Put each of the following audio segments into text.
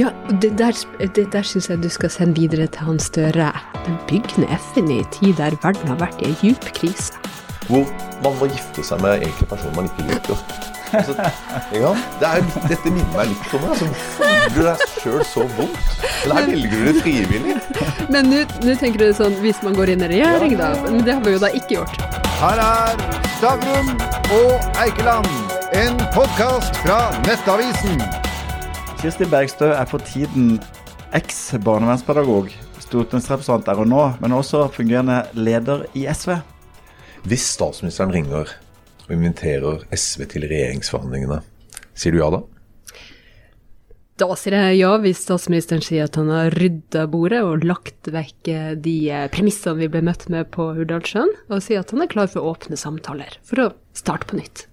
Ja, det der, det der syns jeg du skal sende videre til Hans Støre. Den byggende FN i en tid der verden har vært i en djup krise. Hvor man må gifte seg med egentlig personer man ikke liker. Altså, ja, det er, dette minner meg litt om det. Altså, Føler du deg sjøl så vondt? Eller her velger du det frivillig? Men nå tenker du sånn hvis man går inn i regjering, da. Men det har vi jo da ikke gjort. Her er Stavrum og Eikeland, en podkast fra Nettavisen. Kirsti Bergstø er for tiden eks-barnevernspedagog, stortingsrepresentant der og nå, men også fungerende leder i SV. Hvis statsministeren ringer og inviterer SV til regjeringsforhandlingene, sier du ja da? Da sier jeg ja, hvis statsministeren sier at han har rydda bordet og lagt vekk eh, de eh, premissene vi ble møtt med på Hurdalssjøen, og sier at han er klar for å åpne samtaler, for å starte på nytt.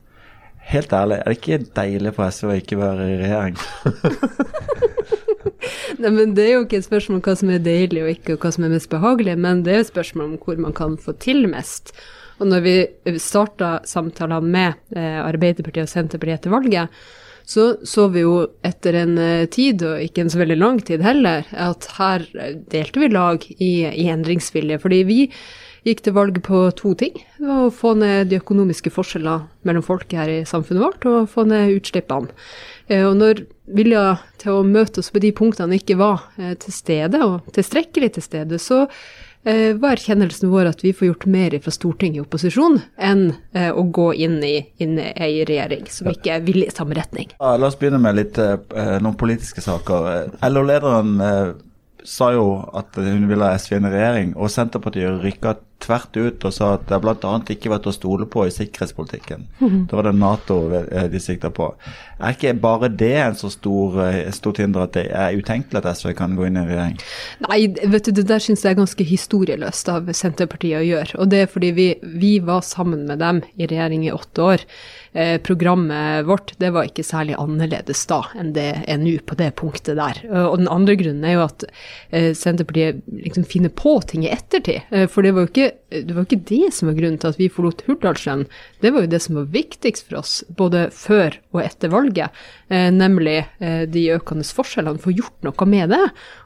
Helt ærlig, er det ikke deilig for SV å ikke være i regjering? Nei, men Det er jo ikke et spørsmål om hva som er deilig og ikke, og hva som er mest behagelig, men det er et spørsmål om hvor man kan få til mest. Og når vi starta samtalene med eh, Arbeiderpartiet og Senterpartiet etter valget, så så vi jo etter en eh, tid, og ikke en så veldig lang tid heller, at her eh, delte vi lag i, i endringsvilje. Fordi vi gikk til valg på to ting. Det var å få ned de økonomiske forskjellene mellom folk her i samfunnet vårt, og få ned utslippene. Eh, Og når vilja til å møte oss på de punktene ikke var til stede, og tilstrekkelig til stede, så var erkjennelsen vår at vi får gjort mer fra Stortinget i opposisjon enn eh, å gå inn i, inn i ei regjering som ikke vil i samme retning. Ja, la oss begynne med litt, eh, noen politiske saker. Eh, LO-lederen eh, sa jo at hun ville ha SV inn i regjering, og Senterpartiet rykka tvert ut og sa at det bl.a. ikke var til å stole på i sikkerhetspolitikken. Da var det Nato eh, de sikta på. Er ikke bare det en så stor, eh, stort hinder at det er utenkelig at SV kan gå inn i regjering? Nei, vet du, det der syns jeg er ganske historieløst av Senterpartiet å gjøre. Og det er fordi vi, vi var sammen med dem i regjering i åtte år. Eh, programmet vårt det var ikke særlig annerledes da enn det er nå på det punktet der. Eh, Og den andre grunnen er jo at eh, Senterpartiet liksom finner på ting i ettertid. Eh, For det var jo ikke, det var ikke det som var grunnen til at vi forlot Hurdalssjøen. Det var jo det som var viktigst for oss, både før og etter valget. Eh, nemlig eh, de økende forskjellene. Få gjort noe med det.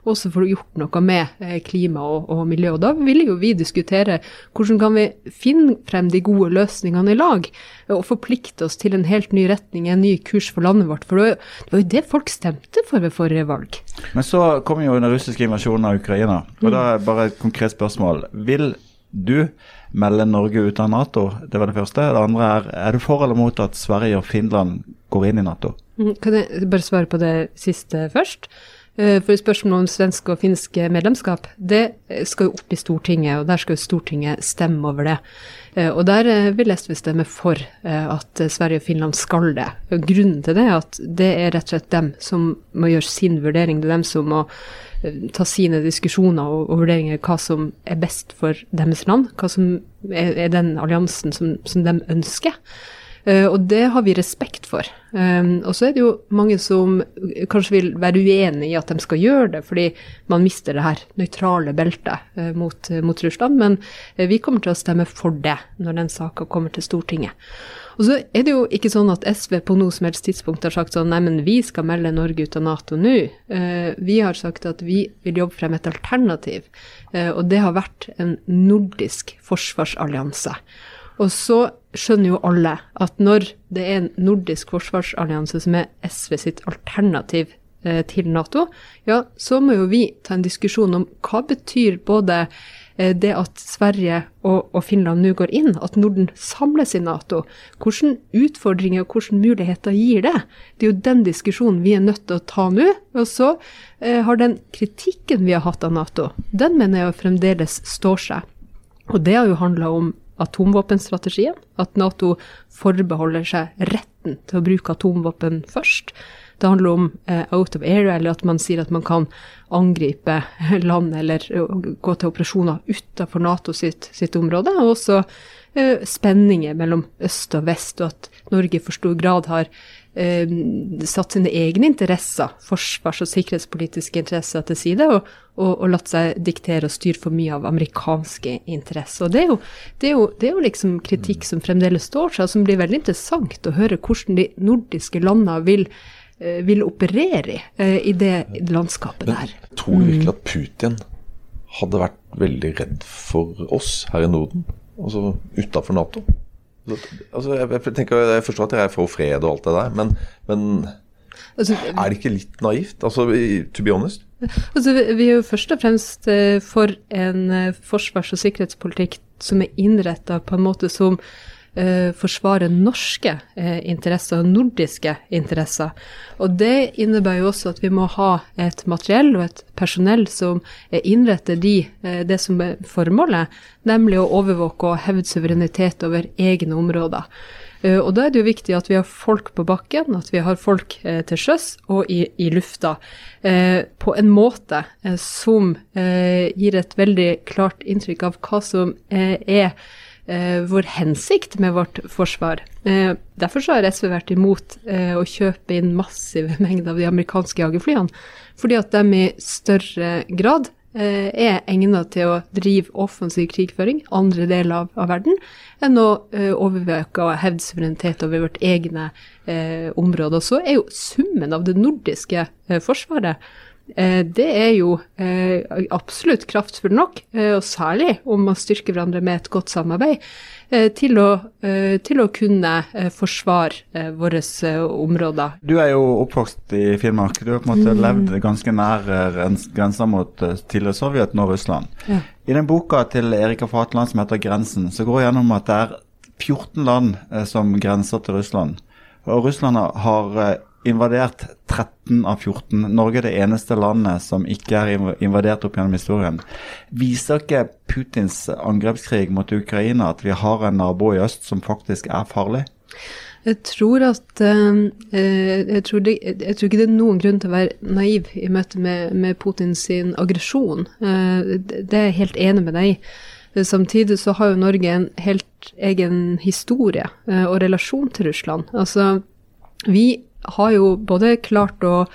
Også få gjort noe med eh, klima og, og miljø. Og da ville jo vi diskutere hvordan kan vi finne frem de gode løsningene i lag. eh, Og forplikte oss til en helt ny retning, en ny kurs for landet vårt. For det var jo det folk stemte for ved forrige valg. Men så kom jo den russiske invasjonen av Ukraina. Og da er bare et konkret spørsmål. Vil du melder Norge ut av Nato? Det var det første. Det andre er er du for eller mot at Sverige og Finland går inn i Nato? Mm, Kan jeg bare svare på det siste først? Eh, For spørsmålet om svenske og finske medlemskap, det skal jo opp i Stortinget, og der skal jo Stortinget stemme over det. Eh, Og der eh, vil SV stemme for at Sverige og Finland skal det. Grunnen til det er at det er rett og slett dem som må gjøre sin vurdering. Det er dem som må ta sine diskusjoner og, og vurderinger hva som er best for deres land, hva som er, er den alliansen som, som de ønsker. Eh, og det har vi respekt for. Um, og så er det jo mange som kanskje vil være uenig i at de skal gjøre det, fordi man mister det her nøytrale beltet eh, mot, mot Russland. Men eh, vi kommer til å stemme for det når den saka kommer til Stortinget. Og så er det jo ikke sånn at SV på noe som helst tidspunkt har sagt sånn nei, men vi skal melde Norge ut av Nato nå. Vi har sagt at vi vil jobbe frem et alternativ, og det har vært en nordisk forsvarsallianse. Og så skjønner jo alle at når det er en nordisk forsvarsallianse som er SV sitt alternativ eh, til Nato, ja, så må jo vi ta en diskusjon om hva betyr både eh, det at Sverige og, Finland nå går inn, at Norden samles i Nato. Hvilke utfordringer og hvilke muligheter gir det? Det er jo den diskusjonen vi er nødt til å ta nå. Og så eh, har den kritikken vi har hatt av Nato, den mener jeg jo fremdeles står seg. Og det har jo handla om atomvåpenstrategien, at Nato forbeholder seg retten til å bruke atomvåpen først. Det handler om eh, out of air, eller at man sier at man kan angripe land eller gå til operasjoner utenfor Nato sitt, sitt område. Og også eh, spenninger mellom øst og vest, og at Norge i for stor grad har eh, satt sine egne interesser, forsvars- og sikkerhetspolitiske interesser til side, og, og, og latt seg diktere og styre for mye av amerikanske interesser. Og det er jo, det er jo, det er jo liksom kritikk som fremdeles står seg, og som blir veldig interessant å høre hvordan de nordiske landene vil vil operere i, eh, i det landskapet Men der. tror du virkelig at Putin hadde vært veldig redd for oss her i Norden? Altså utafor Nato? Altså, jeg, jeg, tenker, jeg forstår at dere er for fred og alt det der, men, men Altså, er det ikke litt naivt? Altså, to be honest? Altså, vi- vi er jo først og fremst eh, for en eh, forsvars- og sikkerhetspolitikk som er innretta på en måte som eh, forsvare norske eh, interesser og nordiske interesser. Og det innebærer jo også at vi må ha et materiell og et personell som eh, innretter de, eh, det som er formålet, nemlig å overvåke og hevde suverenitet over egne områder. Eh, Og da er det jo viktig at vi har folk på bakken, at vi har folk eh, til sjøs og i, i lufta, eh, på en måte som eh, gir et veldig klart inntrykk av hva som eh, er vår hensikt med vårt forsvar. Eh, derfor har SV vært imot eh, å kjøpe inn massive mengder av de amerikanske jagerflyene, fordi at de i større grad eh, er egnet til å drive offensiv krigføring andre deler av, av verden, enn å eh, overvåke og hevde suverenitet over vårt egne eh, område. Og så er jo summen av det nordiske eh, forsvaret eh, det er jo eh, absolutt kraftfull nok, eh, og særlig om man styrker hverandre med et godt samarbeid, eh, til, å, eh, til å kunne eh, forsvare eh, våre eh, områder. Du er jo oppvokst i Finnmark. Du har på en måte levd ganske nær eh, grensa mot eh, tidligere Sovjet, nå Russland. Ja. I den boka til Erika Fatland som heter 'Grensen', så går det gjennom at det er 14 land eh, som grenser til Russland. Og Russland har eh, invadert 13 av 14. Norge er det eneste landet som ikke er invadert opp gjennom historien. Viser ikke Putins angrepskrig mot Ukraina at vi har en nabo i øst som faktisk er farlig? Jeg tror at eh, eh, jeg, tror det, jeg tror ikke det er noen grunn til å være naiv i møte med, med Putins aggresjon. Eh, det er jeg helt enig med deg i. Samtidig så har jo Norge en helt egen historie og relasjon til Russland. Altså, vi har jo både klart å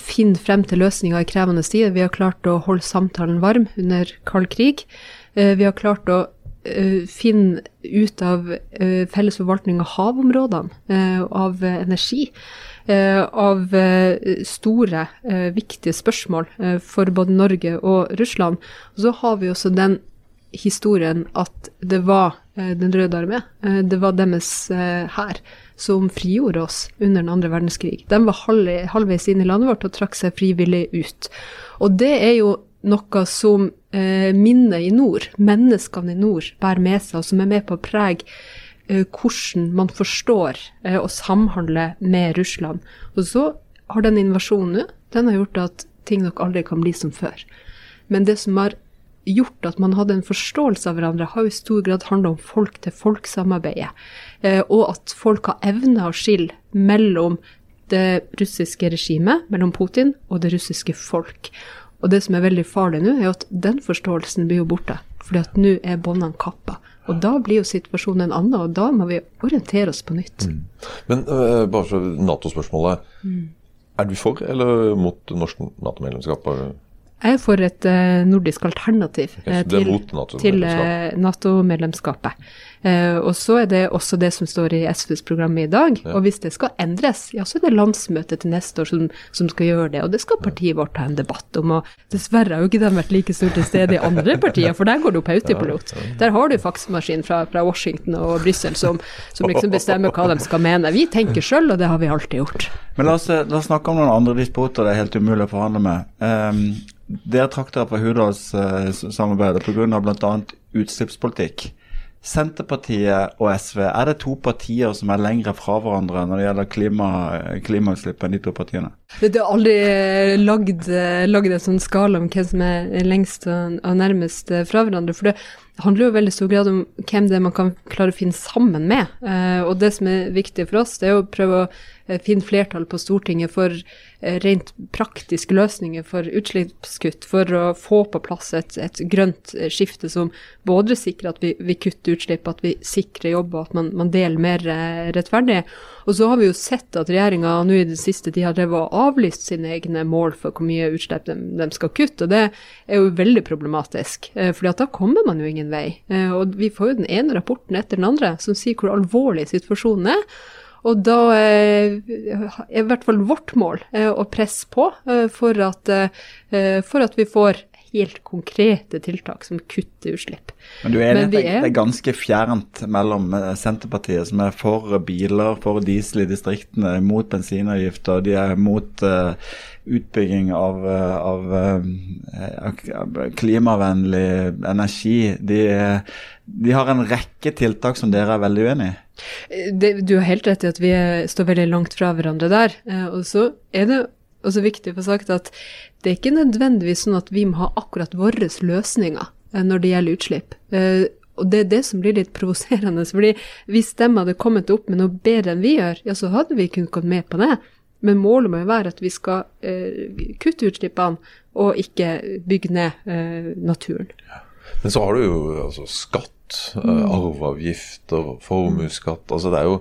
finne frem til løsninger i krevende tider. Vi har klart å holde samtalen varm under kald krig. Eh, Vi har klart å eh, finne ut av eh, felles forvaltning av havområdene, av energi. Av store, viktige spørsmål for både Norge og Russland. Og så har vi også den historien at det var Den røde armé, det var deres hær som frigjorde oss under den andre verdenskrig. De var halv, halvveis inn i landet vårt og trakk seg frivillig ut. Og det er jo noe som eh, minnet i nord, menneskene i nord, bærer med seg, og som er med på å prege eh, hvordan man forstår eh, og samhandler med Russland. Og så har den invasjonen nå, den har gjort at ting nok aldri kan bli som før. Men det som har gjort at man hadde en forståelse av hverandre, har jo i stor grad handla om folk-til-folk-samarbeidet. Eh, og at folk har evna å skille mellom det russiske regimet, mellom Putin og det russiske folk. Og det som er veldig farlig nå, er at den forståelsen blir jo borte. Fordi at nå er båndene kappa. Og da blir jo situasjonen en annen, og da må vi orientere oss på nytt. Men uh, bare Nato-spørsmålet. Er du for eller mot norsk Nato-medlemskap? Jeg er for et eh, nordisk alternativ eh, til, til eh, Nato-medlemskapet. Eh, og så er det også det som står i SVs program i dag. Ja. Og hvis det skal endres, ja, så er det landsmøtet til neste år som, som skal gjøre det. Og det skal partiet vårt ha en debatt om. Og dessverre har jo ikke de vært like stort til stede i andre partier, for der går det jo på autopilot. Der har du faksmaskin fra, fra Washington og Brussel som, som liksom bestemmer hva de skal mene. Vi tenker sjøl, og det har vi alltid gjort. Men la oss, la oss snakke om noen andre disputer det er helt umulig å forhandle med. Um, dere trakk dere fra Hurdalssamarbeidet pga. bl.a. utslippspolitikk. Senterpartiet og SV, er det to partier som er lengre fra hverandre når det gjelder klima, klimautslipp enn de to partiene? Det har aldri eh, eh, lagd en sånn skala om hvem som er lengst og nærmest eh, fra hverandre. For det handler jo i veldig stor grad om hvem det er man kan klare å finne sammen med. Og det som er viktig for oss, det er å prøve å finne flertall på Stortinget for rent praktiske løsninger for utslippskutt, for å få på plass et, et grønt skifte som både sikrer at vi, vi kutter utslipp, at vi sikrer jobb, og at man, man deler mer rettferdig. Og så har vi jo sett at regjeringa nå i det siste tid har drevet og avlyst sine egne mål for hvor mye utslipp de, de skal kutte, og det er jo veldig problematisk. for da kommer man jo ingen vei. Eh, og vi får jo den ene rapporten etter den andre som sier hvor alvorlig situasjonen er. Og da eh, er i hvert fall vårt mål eh, å presse på eh, for at, eh, for at vi får helt konkrete tiltak som kutter utslipp. Men du er enig det, er- ganske fjernt mellom eh, Senterpartiet, som er for biler, for diesel i distriktene, mot bensinavgifter, de er mot uh, utbygging av, eh, av uh, klimavennlig energi. De, de har en rekke tiltak som dere er veldig uenig i. Det, du har helt rett i at vi står veldig langt fra hverandre der. Eh, og så er det også viktig å få sagt at det er ikke nødvendigvis sånn at vi må ha akkurat våre løsninger eh, når det gjelder utslipp. Eh, og det er det som blir litt provoserende. fordi hvis de hadde kommet opp med noe bedre enn vi gjør, ja, så hadde vi kunnet gått med på det. Men målet må jo være at vi skal eh, kutte utslippene og ikke bygge ned eh, naturen. Men så har du jo altså, skatt, mm. arveavgifter, formuesskatt. Altså, det er jo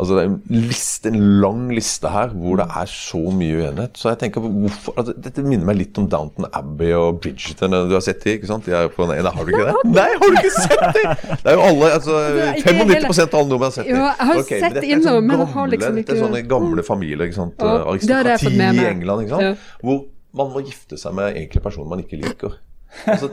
altså, det er en, liste, en lang liste her hvor det er så mye uenighet. Så jeg tenker, hvorfor, altså, Dette minner meg litt om Downton Abbey og Bridgerton. Du har sett de, ikke sant? De er på den ene, har du ikke det? Nei, har du ikke sett de?! Det er jo alle, altså Det er 95 av alle nordmenn har sett de. Jo, jeg har okay, sett innom, men jeg har liksom ikke Dette er sånne gamle familier, ikke sant. Det fått Aristokrati i. England, ikke sant. Ja. Hvor man må gifte seg med egentlig personer man ikke liker. Altså.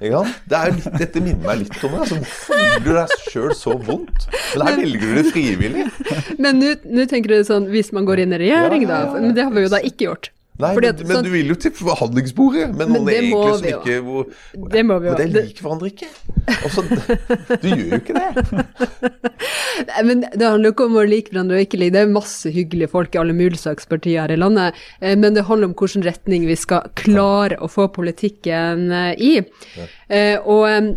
Det er litt, dette minner meg litt om det. Altså, hvorfor vil du deg sjøl så vondt? Men her velger du det frivillig. Men nå nå tenker du sånn hvis man går inn i regjering, Ja, ja, ja. da. Men det har vi jo da ikke gjort. Nei, Fordi men, men sånn- du vil jo til forhandlingsbordet med Men noen det må egentlig som ikke hvor, Det må vi jo. Men Det- liker hverandre ikke. Altså, du gjør jo ikke det. Nei, Men det handler jo ikke om å like hverandre og ikke like. Det er masse hyggelige folk i alle mulige slags partier her i landet. Eh, Men det handler om hvilken retning vi skal klare å få politikken eh, i. Ja. Og,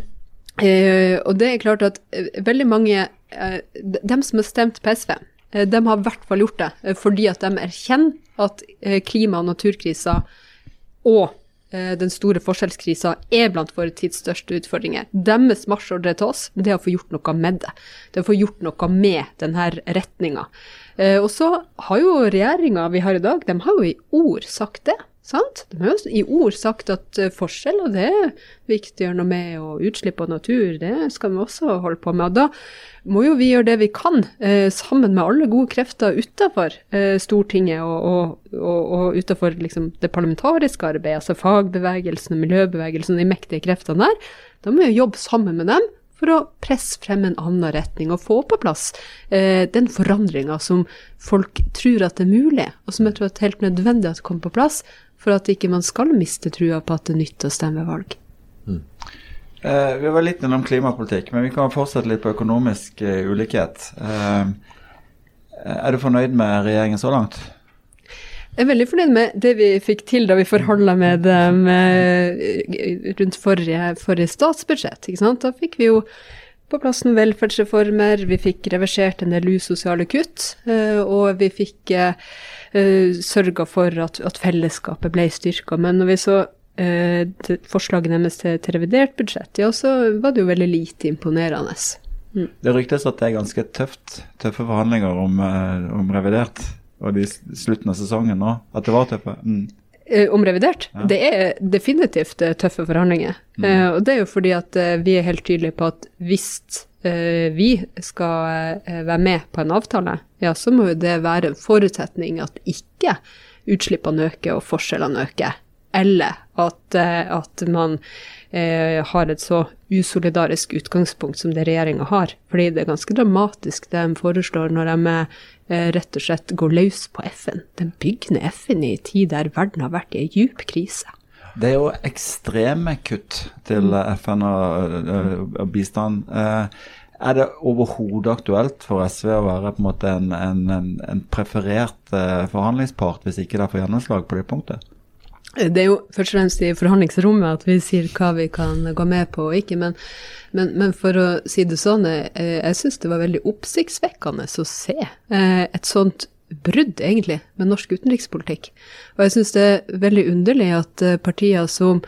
eh, og det er klart at veldig mange de- Dem som har stemt på SV, de har i hvert fall gjort det eh, fordi at de erkjenner at eh, klima- og naturkrisa og eh, den store forskjellskrisa er blant våre tids største utfordringer. Deres marsjordre til oss, det er å få gjort noe med det. Det er å få gjort noe med denne retninga. Eh, og så har jo regjeringa vi har i dag, de har jo i ord sagt det. Sant? De har jo i ord sagt at forskjell, forskjeller det er viktig å gjøre noe med, og utslipp av natur det skal vi også holde på med. Og da må jo vi gjøre det vi kan, eh, sammen med alle gode krefter utenfor eh, Stortinget og, og, og, og utenfor liksom, det parlamentariske arbeidet, altså fagbevegelsen og miljøbevegelsen, de mektige kreftene der. Da må vi jobbe sammen med dem for å presse frem en annen retning og få på plass eh, den forandringa som folk tror at det er mulig, og som jeg tror er helt nødvendig at kommer på plass for at ikke man skal miste trua på at det nytter å stemme valg. valg. Eh, vi var litt innom klimapolitikk, men vi kan fortsette litt på økonomisk eh, ulikhet. Eh, er du fornøyd med regjeringen så langt? Jeg er veldig fornøyd med det vi fikk til da vi forhandla med dem eh, rundt forrige, forrige statsbudsjett. Da fikk vi jo på plass noen velferdsreformer, vi fikk reversert en del usosiale kutt, eh, og vi fikk uh, sørga for at, at fellesskapet ble styrka. Men når vi så forslagene deres til, til revidert budsjett, ja, så var det jo veldig lite imponerende. Det ryktes at det er ganske tøft, tøffe forhandlinger om, eh, om revidert og de slutten av sesongen nå. At det var tøffe. Mm. Eh, om revidert. Det er definitivt eh, tøffe forhandlinger. Eh, og det er jo fordi at vi er helt tydelige på at hvis uh, vi skal være med på en avtale, ja, så må jo det være en forutsetning at ikke utslippene øker og forskjellene øker. Eller at, at man har et så usolidarisk utgangspunkt som det regjeringa har. Fordi det er ganske dramatisk det de foreslår når de eh, rett og slett går løs på FN. De bygger ned FN i en tid der verden har vært i en djup krise. Det er jo ekstreme kutt til eh, FN og, eh, og bistand. Eh, er det overhodet aktuelt for SV å være på en måte en, en, en, preferert forhandlingspart hvis ikke de får gjennomslag på det punktet? Det er jo først og fremst i forhandlingsrommet at vi sier hva vi kan gå med på og ikke, men, men, men for å si det sånn, eh, jeg syns det var veldig oppsiktsvekkende å se eh, et sånt brudd, egentlig, med norsk utenrikspolitikk. Og jeg syns det er veldig underlig at eh, partier som,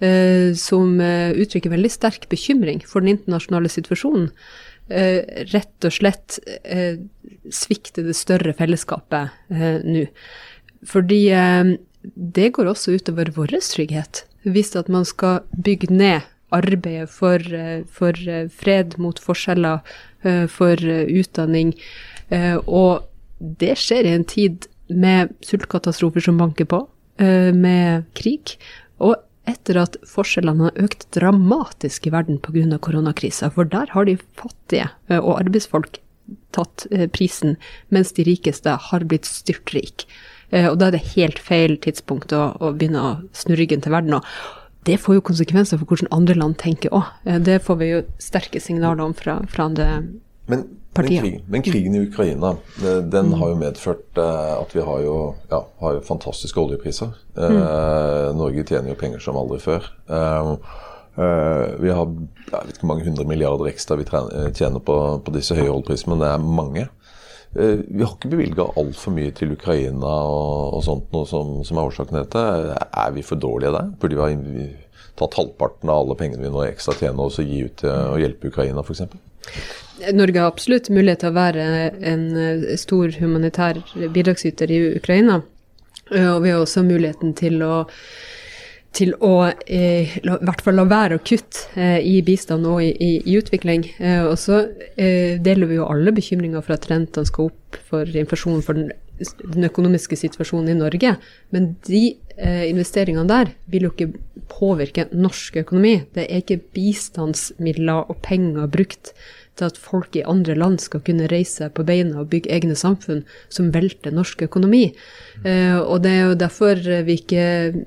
eh, som eh, uttrykker veldig sterk bekymring for den internasjonale situasjonen, eh, rett og slett eh, svikter det større fellesskapet eh, nå. Fordi eh, det går også utover vår trygghet. Hvis at man skal bygge ned arbeidet for, eh, for eh, fred mot forskjeller, eh, for utdanning. Og det skjer i en tid med sultkatastrofer som banker på, med krig. Og etter at forskjellene har økt dramatisk i verden pga. koronakrisa. For der har de fattige og arbeidsfolk tatt prisen, mens de rikeste har blitt styrtrik. Eh, Og da er det helt feil tidspunkt å, å begynne å snu ryggen til verden. Og det får jo konsekvenser for hvordan andre land tenker òg. Det får vi jo sterke signaler om fra, fra andre Men, men, krigen, men krigen i Ukraina eh, den har jo medført eh, at vi har jo, ja, har jo fantastiske oljepriser. Mm. Norge tjener jo penger som aldri før. Eh, eh, vi har jeg vet ikke hvor mange hundre milliarder ekstra vi eh, tjener på, på disse høye oljeprisene, men det er mange. Eh, vi har ikke bevilga altfor mye til Ukraina og, og sånt noe som, som er årsaken til dette. Er vi for dårlige der? Burde vi ha tatt halvparten av alle pengene vi nå ekstra tjener og så gi ut til å hjelpe Ukraina f.eks.? Norge har absolutt mulighet til å være en eh, stor humanitær bidragsyter i Ukraina. Eh, Og vi har også muligheten til å, til å eh, i hvert fall la være å kutte eh, i bistand og i, i, i utvikling. Eh, og så deler vi jo alle bekymringer for at rentene skal opp for inflasjonen, for den, den økonomiske situasjonen i Norge. Men de investeringene der vil jo ikke påvirke norsk økonomi. Det er ikke bistandsmidler og penger brukt til at folk i andre land skal kunne reise på beina og bygge egne samfunn som velter norsk økonomi. Eh, og det er jo derfor vi ikke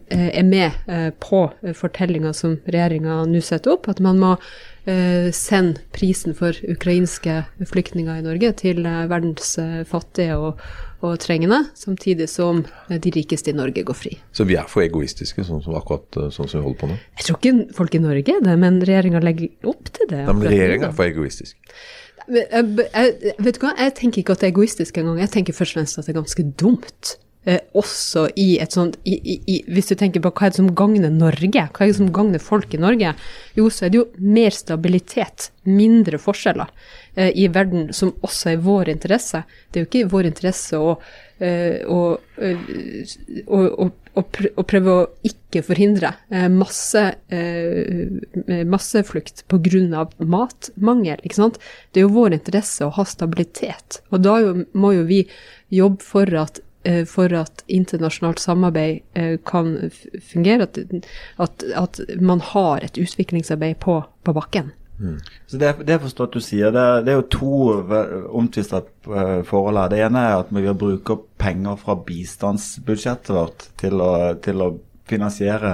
eh, er med eh, på fortellinga som regjeringa nå setter opp, at man må sende prisen for ukrainske flyktninger i Norge til eh, verdens eh, fattige og, og trengende, samtidig som eh, de rikeste i Norge går fri. Så vi er for egoistiske, sånn som akkurat eh, sånn som vi holder på nå. Jeg tror ikke folk i Norge er det, men regjeringa legger opp til det. Nei, men regjeringa er for egoistisk. Jeg, jeg, vet du hva, jeg tenker ikke at det er egoistisk engang. Jeg tenker først og fremst at det er ganske dumt. Eh, også i et sånt i, i, Hvis du tenker på hva er det som gagner Norge, hva er det som gagner folk i Norge, jo, så er det jo mer stabilitet, mindre forskjeller eh, i verden, som også er vår interesse. Det er jo ikke i vår interesse å, eh, å, eh, å, å, prøve å ikke forhindre eh, masse, eh, masseflukt pga. matmangel. Ikke sant? Det er jo vår interesse å ha stabilitet. Og da må jo vi jobbe for at for at internasjonalt samarbeid eh, kan fungere, at, at, at man har et utviklingsarbeid på, på bakken. Så det, det forstår at du sier. Det, det er jo to omtvista forhold her. Det ene er at vi vil bruke penger fra bistandsbudsjettet vårt til å, til å finansiere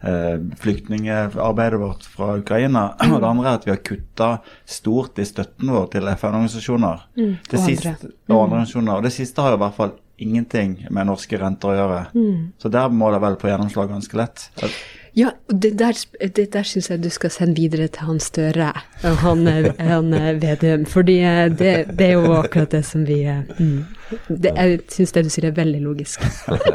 eh, flyktningarbeidet vårt fra Ukraina. Og det andre er at vi har kutta stort i støtten vår til FN-organisasjoner. Mm. og siste- andre. Og andre organisasjoner. Og det siste har jo i hvert fall ingenting med norske renter å gjøre. Mm. Så der må det vel på gjennomslag ganske lett. Ja, det der, det der syns jeg du skal sende videre til han Støre han, eh, han eh, Vedum. Fordi eh, det, det er jo akkurat det som vi mm. det, Jeg syns det du sier er veldig logisk.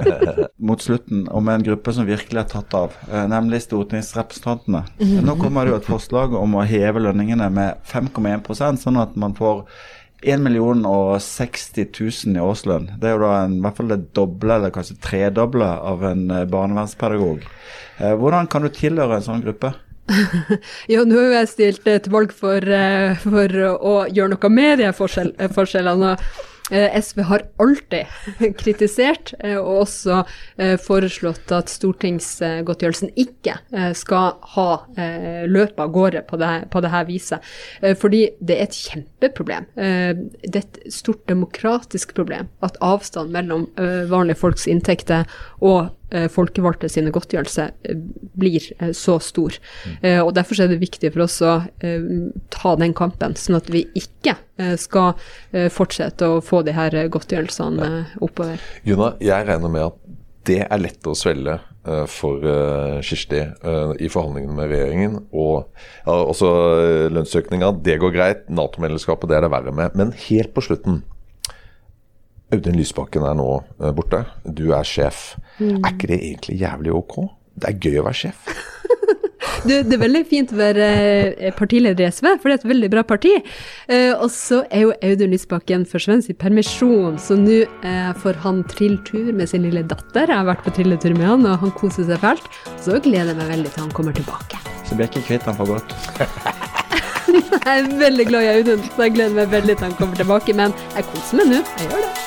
mot slutten og med en gruppe som virkelig er tatt av, nemlig stortingsrepresentantene. Nå kommer det jo et forslag om å heve lønningene med 5,1% sånn at man får 1 million og 60 000 i årslønn. Det er jo da en, i hvert fall det doble, eller kanskje tredoble, av en eh, barnevernspedagog. Eh, Hvordan kan du tilhøre en sånn gruppe? Ja, nå har jeg stilt et til valg for, eh, for å gjøre noe med de forskjell, eh, forskjellene. Eh, SV har alltid kritisert eh, og også eh, foreslått at stortingsgodtgjørelsen ikke skal ha løpet av gårde på dette det viset. Fordi det er et kjempeproblem. Det er et stort demokratisk problem at avstand mellom vanlige folks inntekter og folkevalgte sine godtgjørelser eh, blir eh, så stor. Eh, og Derfor er det viktig for oss å eh, ta den kampen, sånn at vi ikke eh, skal eh, fortsette å få de her eh, godtgjørelsene eh, oppover. Juna, jeg regner med at det er lett å svelge eh, for eh, Kirsti eh, i forhandlingene med regjeringen. Og ja, også lønnsøkninga, det går greit. Nato-medlemskapet, det er det verre med. Men helt på slutten Audun Lysbakken er nå eh, borte. Du er sjef. Er ikke det egentlig jævlig ok? Det er gøy å være sjef. Du, det er veldig fint å være eh, partileder i SV, for det er et veldig bra parti. Eh, og så er jo Audun Lysbakken forsvunnet i permisjon, så nå får han trilltur med sin lille datter. Jeg har vært på trilletur med han, og han koser seg fælt. Så gleder jeg meg veldig til han kommer tilbake. så blir jeg ikke kvitt han for godt. Jeg er veldig glad i Audun, så jeg gleder meg veldig til han kommer tilbake. Men jeg koser meg nå. Jeg gjør det.